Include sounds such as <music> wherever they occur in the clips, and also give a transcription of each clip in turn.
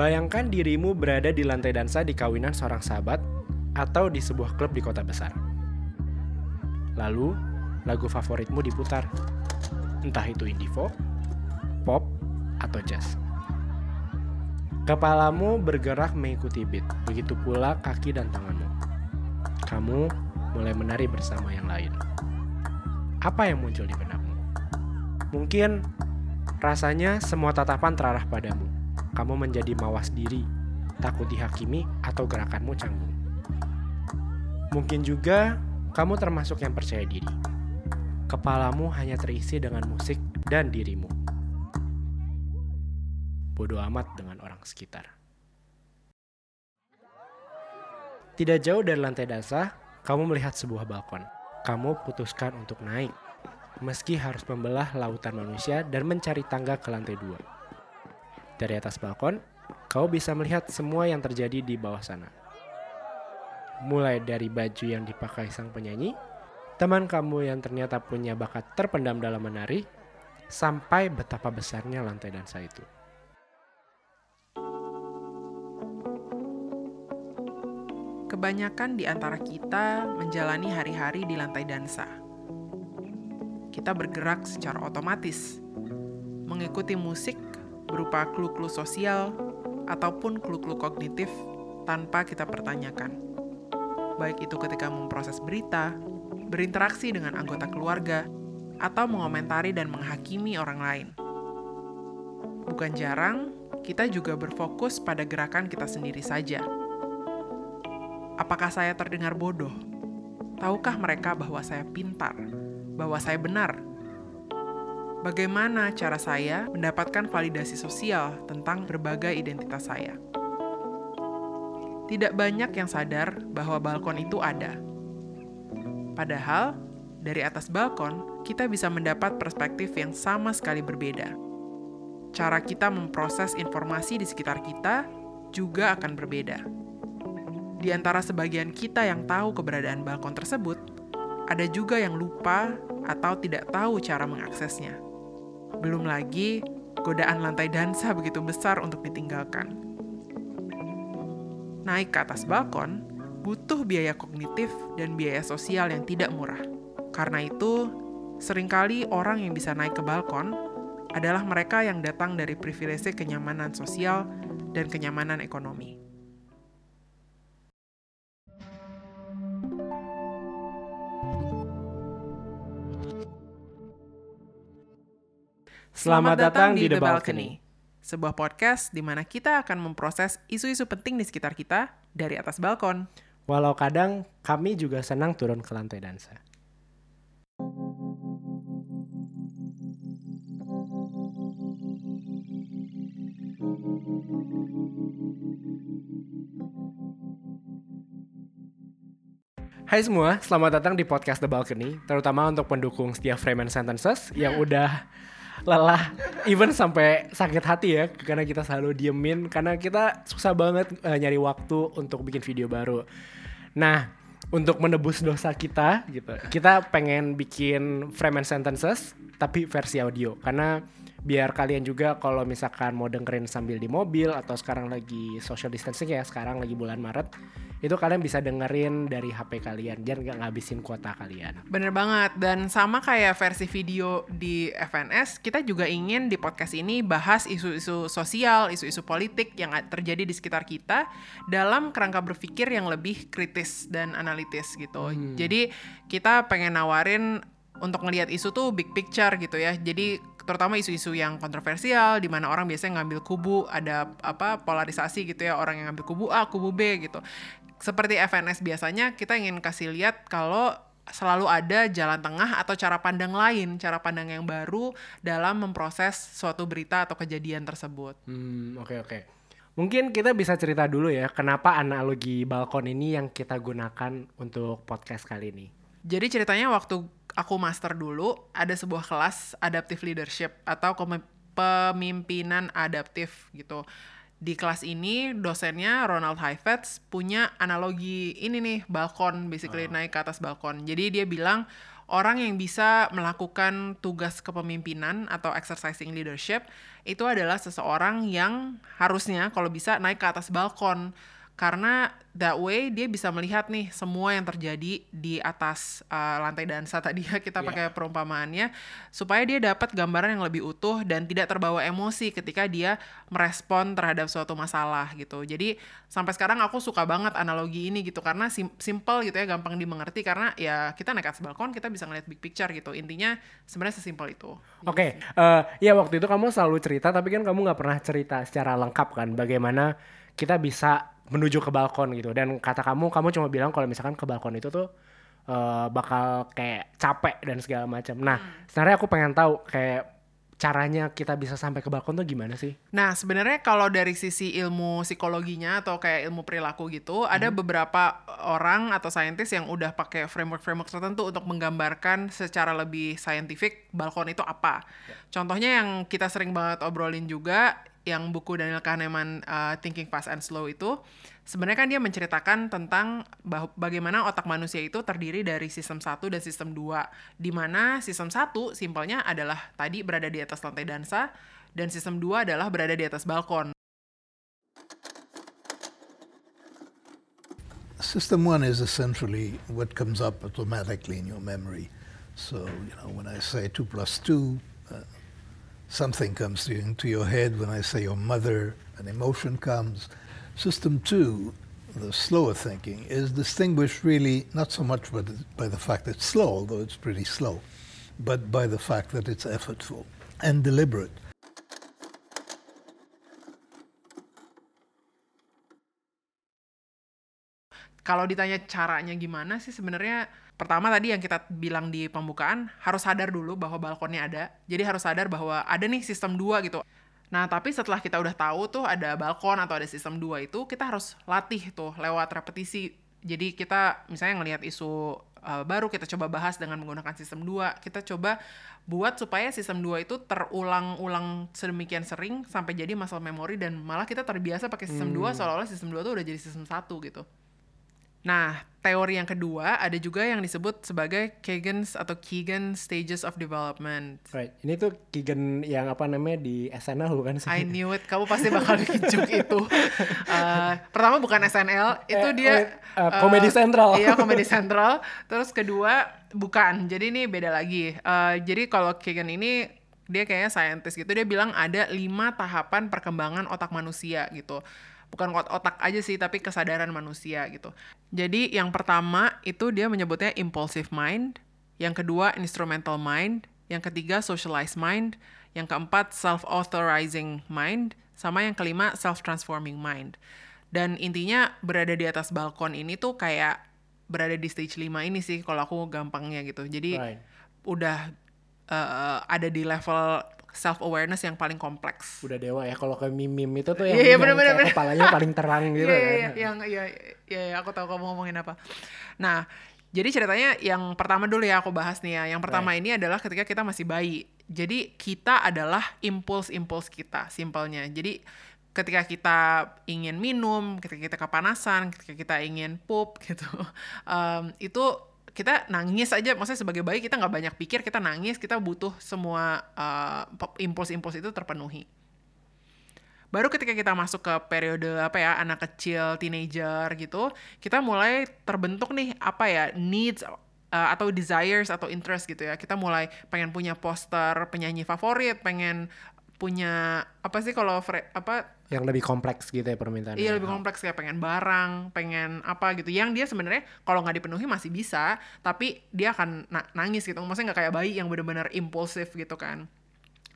Bayangkan dirimu berada di lantai dansa di kawinan seorang sahabat atau di sebuah klub di kota besar. Lalu, lagu favoritmu diputar. Entah itu indie pop, atau jazz. Kepalamu bergerak mengikuti beat, begitu pula kaki dan tanganmu. Kamu mulai menari bersama yang lain. Apa yang muncul di benakmu? Mungkin rasanya semua tatapan terarah padamu kamu menjadi mawas diri, takut dihakimi, atau gerakanmu canggung. Mungkin juga kamu termasuk yang percaya diri. Kepalamu hanya terisi dengan musik dan dirimu. Bodoh amat dengan orang sekitar. Tidak jauh dari lantai dasar, kamu melihat sebuah balkon. Kamu putuskan untuk naik, meski harus membelah lautan manusia dan mencari tangga ke lantai dua. Dari atas balkon, kau bisa melihat semua yang terjadi di bawah sana. Mulai dari baju yang dipakai sang penyanyi, teman kamu yang ternyata punya bakat terpendam dalam menari, sampai betapa besarnya lantai dansa itu. Kebanyakan di antara kita menjalani hari-hari di lantai dansa. Kita bergerak secara otomatis, mengikuti musik berupa clue-clue sosial ataupun clue-clue kognitif tanpa kita pertanyakan. Baik itu ketika memproses berita, berinteraksi dengan anggota keluarga, atau mengomentari dan menghakimi orang lain. Bukan jarang, kita juga berfokus pada gerakan kita sendiri saja. Apakah saya terdengar bodoh? Tahukah mereka bahwa saya pintar, bahwa saya benar, bagaimana cara saya mendapatkan validasi sosial tentang berbagai identitas saya. Tidak banyak yang sadar bahwa balkon itu ada. Padahal, dari atas balkon, kita bisa mendapat perspektif yang sama sekali berbeda. Cara kita memproses informasi di sekitar kita juga akan berbeda. Di antara sebagian kita yang tahu keberadaan balkon tersebut, ada juga yang lupa atau tidak tahu cara mengaksesnya. Belum lagi godaan lantai dansa begitu besar untuk ditinggalkan. Naik ke atas balkon butuh biaya kognitif dan biaya sosial yang tidak murah. Karena itu, sering kali orang yang bisa naik ke balkon adalah mereka yang datang dari privilege kenyamanan sosial dan kenyamanan ekonomi. Selamat, datang di The Balcony, sebuah podcast di mana kita akan memproses isu-isu penting di sekitar kita dari atas balkon. Walau kadang kami juga senang turun ke lantai dansa. Hai semua, selamat datang di podcast The Balcony, terutama untuk pendukung setia Frame and Sentences yang udah lelah even sampai sakit hati ya karena kita selalu diemin karena kita susah banget uh, nyari waktu untuk bikin video baru. Nah, untuk menebus dosa kita gitu. Kita pengen bikin frame and sentences tapi versi audio karena biar kalian juga kalau misalkan mau dengerin sambil di mobil atau sekarang lagi social distancing ya sekarang lagi bulan Maret itu kalian bisa dengerin dari HP kalian biar nggak ngabisin kuota kalian. Bener banget dan sama kayak versi video di FNS kita juga ingin di podcast ini bahas isu-isu sosial, isu-isu politik yang terjadi di sekitar kita dalam kerangka berpikir yang lebih kritis dan analitis gitu. Hmm. Jadi kita pengen nawarin untuk ngelihat isu tuh big picture gitu ya. Jadi terutama isu-isu yang kontroversial di mana orang biasanya ngambil kubu ada apa polarisasi gitu ya orang yang ngambil kubu A kubu B gitu seperti FNS biasanya kita ingin kasih lihat kalau selalu ada jalan tengah atau cara pandang lain, cara pandang yang baru dalam memproses suatu berita atau kejadian tersebut. Hmm, oke okay, oke. Okay. Mungkin kita bisa cerita dulu ya, kenapa analogi balkon ini yang kita gunakan untuk podcast kali ini. Jadi ceritanya waktu aku master dulu, ada sebuah kelas adaptive leadership atau pemimpinan adaptif gitu di kelas ini dosennya Ronald Heifetz punya analogi ini nih balkon basically oh. naik ke atas balkon. Jadi dia bilang orang yang bisa melakukan tugas kepemimpinan atau exercising leadership itu adalah seseorang yang harusnya kalau bisa naik ke atas balkon karena that way dia bisa melihat nih semua yang terjadi di atas uh, lantai dansa <laughs> tadi ya kita Yeah. pakai perumpamaannya supaya dia dapat gambaran yang lebih utuh dan tidak terbawa emosi ketika dia merespon terhadap suatu masalah gitu. Jadi sampai sekarang aku suka banget analogi ini gitu karena sim- simple gitu ya, gampang dimengerti karena ya kita naik atas balkon kita bisa ngeliat big picture gitu. Intinya sebenarnya sesimpel itu. Oke, eh, ya waktu itu kamu selalu cerita, tapi kan kamu nggak pernah cerita secara lengkap kan, bagaimana kita bisa menuju ke balkon gitu. Dan kata kamu, kamu cuma bilang kalau misalkan ke balkon itu tuh eh, bakal kayak capek dan segala macam. Nah, sebenarnya aku pengen tahu kayak caranya kita bisa sampai ke balkon tuh gimana sih? Nah, sebenarnya kalau dari sisi ilmu psikologinya atau kayak ilmu perilaku gitu, ada beberapa orang atau saintis yang udah pakai framework-framework tertentu untuk menggambarkan secara lebih saintifik balkon itu apa. Contohnya yang kita sering banget obrolin juga, yang buku Daniel Kahneman uh, Thinking Fast and Slow itu, sebenarnya kan dia menceritakan tentang bah- bagaimana otak manusia itu terdiri dari sistem 1 dan sistem 2. Di mana sistem 1 simpelnya adalah tadi berada di atas lantai dansa dan sistem 2 adalah berada di atas balkon. System one is essentially what comes up automatically in your memory. So, you know, when I say two plus two, uh, something comes to into your head. When I say your mother, an emotion comes. System two, the slower thinking, is distinguished really not so much by the, by the fact it's slow, although it's pretty slow, but by the fact that it's effortful and deliberate. Kalau ditanya caranya gimana sih sebenarnya pertama tadi yang kita bilang di pembukaan harus sadar dulu bahwa balkonnya ada. Jadi harus sadar bahwa ada nih sistem 2 gitu. Nah, tapi setelah kita udah tahu tuh ada balkon atau ada sistem 2 itu, kita harus latih tuh lewat repetisi. Jadi kita misalnya ngelihat isu uh, baru kita coba bahas dengan menggunakan sistem 2. Kita coba buat supaya sistem 2 itu terulang-ulang sedemikian sering sampai jadi muscle memory dan malah kita terbiasa pakai sistem 2 seolah-olah sistem 2 tuh udah jadi sistem 1 gitu. Nah, teori yang kedua ada juga yang disebut sebagai Kagan's atau Keegan Stages of Development. Right. Ini tuh Kigen yang apa namanya di SNL bukan sih? I knew it, kamu pasti bakal <laughs> bikin joke itu. Uh, pertama bukan SNL, itu Eh, dia uh, Comedy Central. Iya, Comedy <laughs> Central. Terus kedua bukan, jadi ini beda lagi. Uh, jadi kalau Keegan ini dia kayaknya scientist gitu, dia bilang ada lima tahapan perkembangan otak manusia gitu. Bukan ot- otak aja sih, tapi kesadaran manusia gitu. Jadi yang pertama itu dia menyebutnya impulsive mind, yang kedua instrumental mind, yang ketiga socialized mind, yang keempat self-authorizing mind, sama yang kelima self-transforming mind. Dan intinya berada di atas balkon ini tuh kayak berada di stage 5 ini sih kalau aku gampangnya gitu. Jadi Right. udah uh, ada di level self awareness yang paling kompleks. Udah dewa ya kalau ke mimim itu tuh yang, Iya, yang bener-bener, kayak bener. kepalanya paling <laughs> terang gitu Iya, kan. iya, iya, yang iya, aku tahu kamu ngomongin apa. Nah, jadi ceritanya yang pertama dulu ya aku bahas nih ya. Yang pertama ini adalah ketika kita masih bayi. Jadi kita adalah impuls-impuls kita, simpelnya. Jadi ketika kita ingin minum, ketika kita kepanasan, ketika kita ingin pup <laughs> gitu, em, itu kita nangis aja. Maksudnya sebagai bayi kita nggak banyak pikir, kita nangis, kita butuh semua eh, impuls-impuls itu terpenuhi. Baru ketika kita masuk ke periode apa ya anak kecil, teenager gitu, kita mulai terbentuk nih apa ya needs uh, atau desires atau interest gitu ya. Kita mulai pengen punya poster penyanyi favorit, pengen punya apa sih kalau apa Yang lebih kompleks gitu ya permintaannya. Iya lebih kompleks kayak pengen barang, pengen apa gitu. Yang dia sebenarnya kalau nggak dipenuhi masih bisa, tapi dia akan na- nangis gitu. Maksudnya nggak kayak bayi yang benar-benar impulsif gitu kan.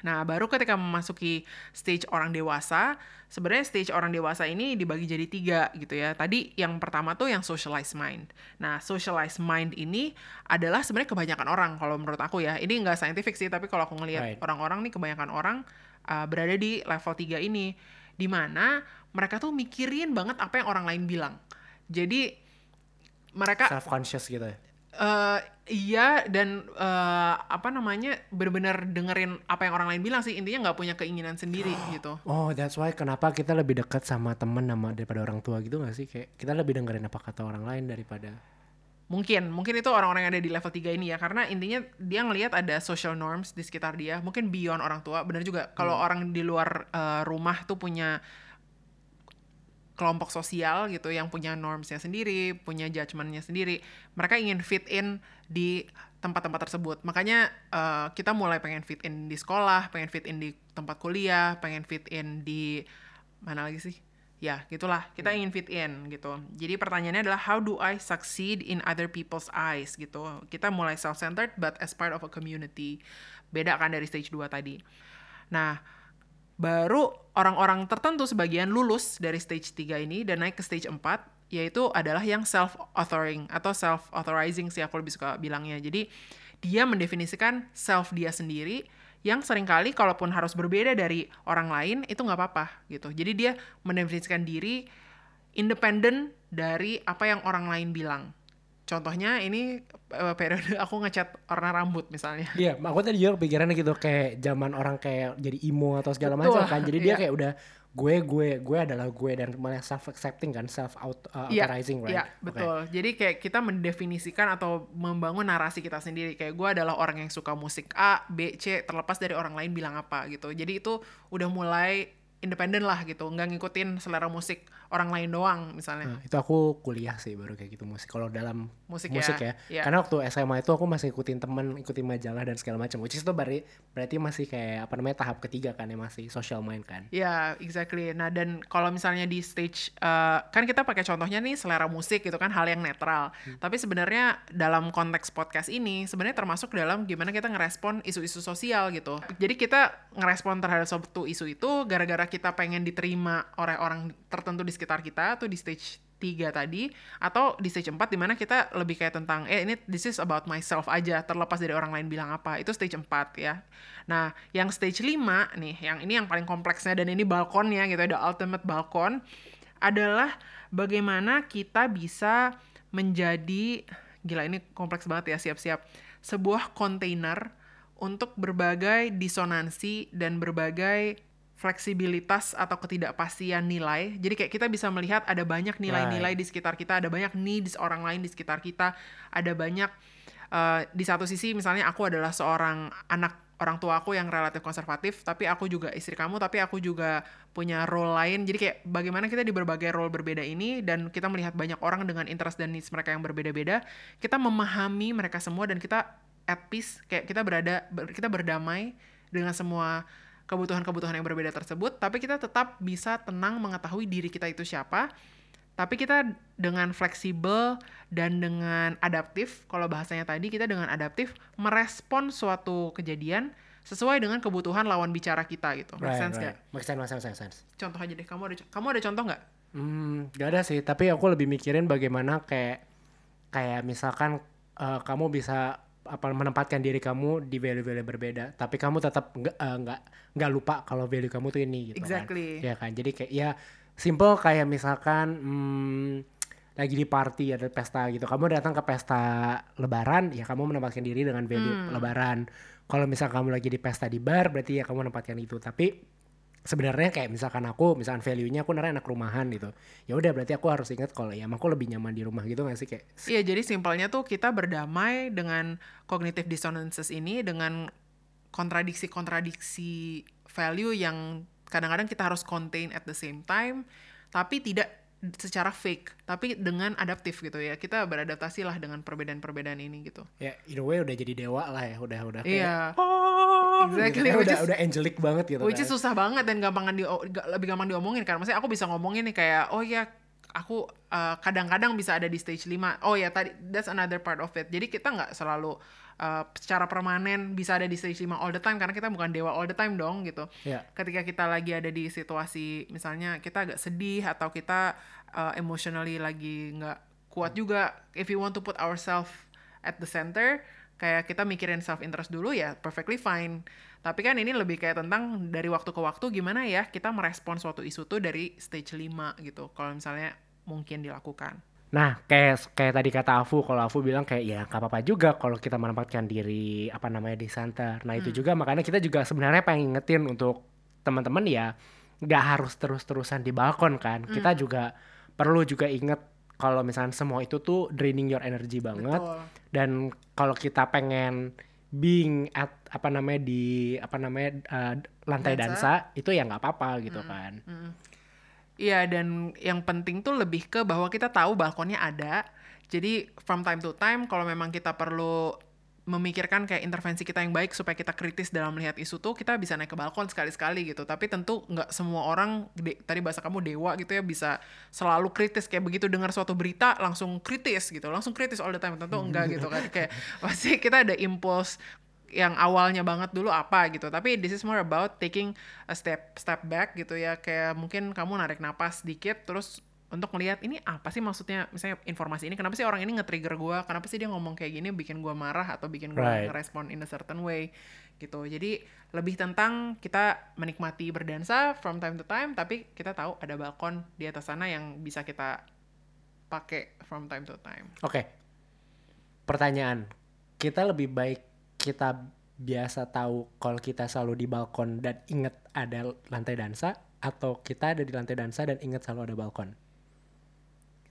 Nah baru ketika memasuki stage orang dewasa, sebenarnya stage orang dewasa ini dibagi jadi tiga gitu ya. Tadi yang pertama tuh yang socialized mind. Nah socialized mind ini adalah sebenarnya kebanyakan orang kalau menurut aku ya. Ini nggak scientific sih, tapi kalau aku ngelihat Right. orang-orang nih kebanyakan orang uh, berada di level 3 ini di mana mereka tuh mikirin banget apa yang orang lain bilang. Jadi mereka self conscious gitu ya. eh iya dan eh, apa namanya benar-benar dengerin apa yang orang lain bilang sih intinya nggak punya keinginan sendiri <gasps> gitu. Oh, that's why kenapa kita lebih dekat sama temen sama daripada orang tua gitu gak sih? Kayak kita lebih dengerin apa kata orang lain daripada Mungkin, mungkin itu orang-orang yang ada di level 3 ini ya. Karena intinya dia ngelihat ada social norms di sekitar dia. Mungkin beyond orang tua. Benar juga, kalau orang di luar eh, rumah tuh punya kelompok sosial gitu yang punya normsnya sendiri, punya judgementnya sendiri. Mereka ingin fit in di tempat-tempat tersebut. Makanya eh, kita mulai pengen fit in di sekolah, pengen fit in di tempat kuliah, pengen fit in di mana lagi sih? Ya, gitulah. Kita ingin fit in gitu. Jadi pertanyaannya adalah how do I succeed in other people's eyes gitu. Kita mulai self-centered but as part of a community. Beda kan dari stage 2 tadi. Nah, baru orang-orang tertentu sebagian lulus dari stage 3 ini dan naik ke stage 4 yaitu adalah yang self-authoring atau self-authorizing sih aku lebih suka bilangnya. Jadi dia mendefinisikan self dia sendiri yang sering kali kalaupun harus berbeda dari orang lain itu nggak apa-apa gitu. Jadi dia mendefinisikan diri independen dari apa yang orang lain bilang. Contohnya ini eh, periode <laughs> aku ngecat warna rambut misalnya. Iya, aku tadi juga kepikirannya gitu kayak zaman orang kayak jadi emo atau segala macam kan. Jadi <laughs> dia iya. kayak udah gue gue gue adalah gue dan self accepting kan, self out, uh, Iya, authorizing right. Iya, Oke. betul. Jadi kayak kita mendefinisikan atau membangun narasi kita sendiri. Kayak gue adalah orang yang suka musik A, B, C, terlepas dari orang lain bilang apa gitu. Jadi itu udah mulai independen lah gitu, nggak ngikutin selera musik orang lain doang misalnya. Nah, itu aku kuliah sih baru kayak gitu musik. Kalau dalam Musik musik, ya, ya, iya. karena waktu SMA itu aku masih ikutin temen, ikutin majalah dan segala macam. Which is itu berarti berarti masih kayak apa namanya tahap ketiga kan ya masih social mind kan. Ya, exactly. Nah, dan kalau misalnya di stage, eh, kan kita pakai contohnya nih selera musik gitu kan, hal yang netral. Tapi sebenarnya dalam konteks podcast ini, sebenarnya termasuk dalam gimana kita ngerespon isu-isu sosial gitu. Jadi kita ngerespon terhadap suatu isu itu gara-gara kita pengen diterima oleh orang tertentu di sekitar kita, tuh di stage 3 tadi, atau di stage 4 di mana kita lebih kayak tentang, eh ini this is about myself aja, terlepas dari orang lain bilang apa. Itu stage 4 ya. Nah, yang stage 5 nih, yang ini yang paling kompleksnya dan ini balkonnya gitu, the ultimate balkon adalah bagaimana kita bisa menjadi gila ini kompleks banget ya, siap-siap. Sebuah kontainer untuk berbagai disonansi dan berbagai fleksibilitas atau ketidakpastian nilai. Jadi kayak kita bisa melihat ada banyak nilai-nilai di sekitar kita, ada banyak needs orang lain di sekitar kita, ada banyak eh, di satu sisi misalnya aku adalah seorang anak orang tua aku yang relatif konservatif, tapi aku juga istri kamu, tapi aku juga punya role lain. Jadi kayak bagaimana kita di berbagai role berbeda ini dan kita melihat banyak orang dengan interest dan needs mereka yang berbeda-beda, kita memahami mereka semua dan kita at peace, kayak kita berada ber- kita berdamai dengan semua kebutuhan-kebutuhan yang berbeda tersebut, tapi kita tetap bisa tenang mengetahui diri kita itu siapa, tapi kita dengan fleksibel dan dengan adaptif, kalau bahasanya tadi kita dengan adaptif merespon suatu kejadian sesuai dengan kebutuhan lawan bicara kita gitu. Make sense nggak? Make sense, make sense, make sense. Contoh aja deh, kamu ada kamu ada contoh nggak? Hmm, gak ada sih. Tapi aku lebih mikirin bagaimana kayak kayak misalkan eh, kamu bisa apa menempatkan diri kamu di value-value berbeda, tapi kamu tetap nggak eh, nggak nggak lupa kalau value kamu tuh ini gitu Exactly. kan. Ya kan. Jadi kayak ya simple kayak misalkan hmm, lagi di party ada pesta gitu. Kamu datang ke pesta lebaran, ya kamu menempatkan diri dengan value lebaran. Kalau misal kamu lagi di pesta di bar, berarti ya kamu menempatkan itu. Tapi sebenarnya kayak misalkan aku misalkan value-nya aku nara anak rumahan gitu ya udah berarti aku harus ingat kalau ya emang aku lebih nyaman di rumah gitu gak sih kayak Iya, jadi simpelnya tuh kita berdamai dengan cognitive dissonances ini dengan kontradiksi-kontradiksi value yang kadang-kadang kita harus contain at the same time, tapi tidak secara fake, tapi dengan adaptif gitu ya. Kita beradaptasi lah dengan perbedaan-perbedaan ini gitu. ya in a way udah jadi dewa lah ya udah udah kayak Iya. "Oh," Exactly, gitu. which udah is- udah angelic banget gitu Which is kan. susah banget dan gampangan di ga- lebih gampang diomongin kan. Maksudnya aku bisa ngomongin nih kayak oh ya aku uh, kadang-kadang bisa ada di stage 5. Oh ya tadi that's another part of it. Jadi kita nggak selalu uh, secara permanen bisa ada di stage 5 all the time karena kita bukan dewa all the time dong gitu. Iya. Ketika kita lagi ada di situasi misalnya kita agak sedih atau kita uh, emotionally lagi nggak kuat juga if you want to put ourselves at the center kayak kita mikirin self interest dulu ya perfectly fine tapi kan ini lebih kayak tentang dari waktu ke waktu gimana ya kita merespon suatu isu tuh dari stage 5 gitu kalau misalnya mungkin dilakukan Nah, kayak kayak tadi kata Afu, kalau Afu bilang kayak ya nggak apa-apa juga kalau kita menempatkan diri apa namanya di center. Nah itu juga makanya kita juga sebenarnya pengen ngingetin untuk teman-teman ya nggak harus terus-terusan di balkon kan. Kita juga perlu juga inget kalau misalnya semua itu tuh draining your energy banget Betul. dan kalau kita pengen being at apa namanya di apa namanya uh, lantai dansa, Dansa. itu ya nggak apa-apa gitu kan. Iya dan yang penting tuh lebih ke bahwa kita tahu balkonnya ada. Jadi from time to time kalau memang kita perlu memikirkan kayak intervensi kita yang baik supaya kita kritis dalam melihat isu tuh kita bisa naik ke balkon sekali-sekali gitu. Tapi tentu nggak semua orang de- tadi bahasa kamu dewa gitu ya bisa selalu kritis kayak begitu dengar suatu berita langsung kritis gitu. Langsung kritis all the time. Tentu enggak gitu kan. Kayak <laughs> pasti kita ada impuls yang awalnya banget dulu apa gitu tapi this is more about taking a step step back gitu ya kayak mungkin kamu narik napas dikit terus untuk melihat ini apa sih maksudnya misalnya informasi ini kenapa sih orang ini nge-trigger gue kenapa sih dia ngomong kayak gini bikin gue marah atau bikin gue Right. ngerespon in a certain way gitu jadi lebih tentang kita menikmati berdansa from time to time tapi kita tahu ada balkon di atas sana yang bisa kita pakai from time to time Oke. Pertanyaan, kita lebih baik kita biasa tahu kalau kita selalu di balkon dan inget ada lantai dansa atau kita ada di lantai dansa dan inget selalu ada balkon?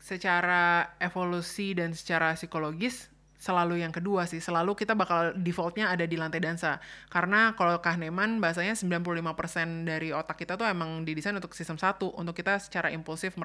Secara evolusi dan secara psikologis selalu yang kedua sih. Selalu kita bakal defaultnya ada di lantai dansa. Karena kalau Kahneman bahasanya 95% dari otak kita tuh emang didesain untuk sistem satu. Untuk kita secara impulsif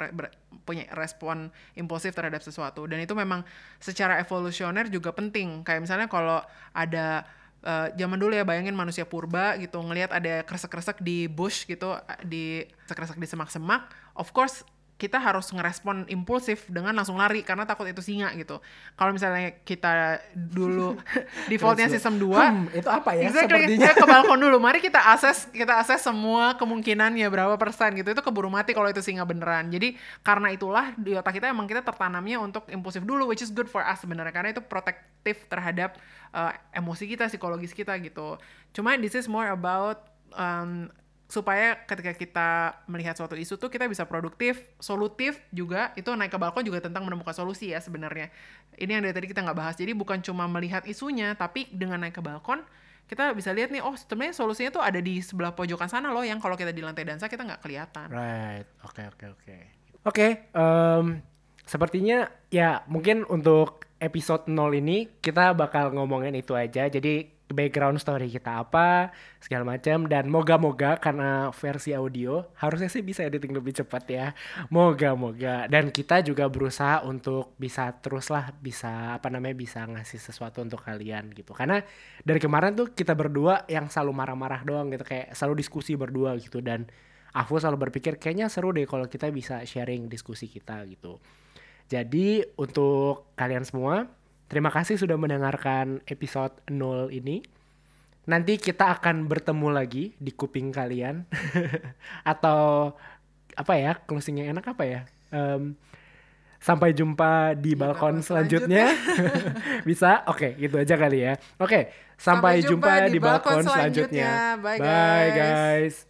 punya respon impulsif terhadap sesuatu. Dan itu memang secara evolusioner juga penting. Kayak misalnya kalau ada eh, zaman dulu ya bayangin manusia purba gitu ngelihat ada kresek-kresek di bush gitu di kresek-kresek di semak-semak of course kita harus ngerespon impulsif dengan langsung lari karena takut itu singa gitu. Kalau misalnya kita dulu <laughs> defaultnya sistem 2, Hmm, itu apa ya? Exactly. Sepertinya. Kita ke <laughs> balkon dulu. Mari kita akses kita akses semua kemungkinannya berapa persen gitu. Itu keburu mati kalau itu singa beneran. Jadi karena itulah di otak kita emang kita tertanamnya untuk impulsif dulu which is good for us sebenarnya karena itu protektif terhadap uh, emosi kita, psikologis kita gitu. Cuma this is more about um, supaya ketika kita melihat suatu isu tuh kita bisa produktif, solutif juga. Itu naik ke balkon juga tentang menemukan solusi ya sebenarnya. Ini yang dari tadi kita nggak bahas. Jadi bukan cuma melihat isunya, tapi dengan naik ke balkon kita bisa lihat nih, oh sebenarnya solusinya tuh ada di sebelah pojokan sana loh, yang kalau kita di lantai dansa kita nggak kelihatan. Right, oke oke oke. Oke, em, sepertinya ya mungkin untuk episode 0 ini kita bakal ngomongin itu aja. Jadi background story kita apa, segala macam dan moga-moga karena versi audio harusnya sih bisa editing lebih cepat ya. Moga-moga dan kita juga berusaha untuk bisa teruslah bisa apa namanya bisa ngasih sesuatu untuk kalian gitu. Karena dari kemarin tuh kita berdua yang selalu marah-marah doang gitu kayak selalu diskusi berdua gitu dan aku selalu berpikir kayaknya seru deh kalau kita bisa sharing diskusi kita gitu. Jadi untuk kalian semua, terima kasih sudah mendengarkan episode 0 ini. Nanti kita akan bertemu lagi di kuping kalian. <laughs> Atau apa ya, closing yang enak apa ya? Em, sampai jumpa di balkon balkon selanjutnya. <laughs> Bisa? Oke, gitu aja kali ya. Oke, sampai, jumpa, di balkon, selanjutnya. Bye, Bye guys. guys.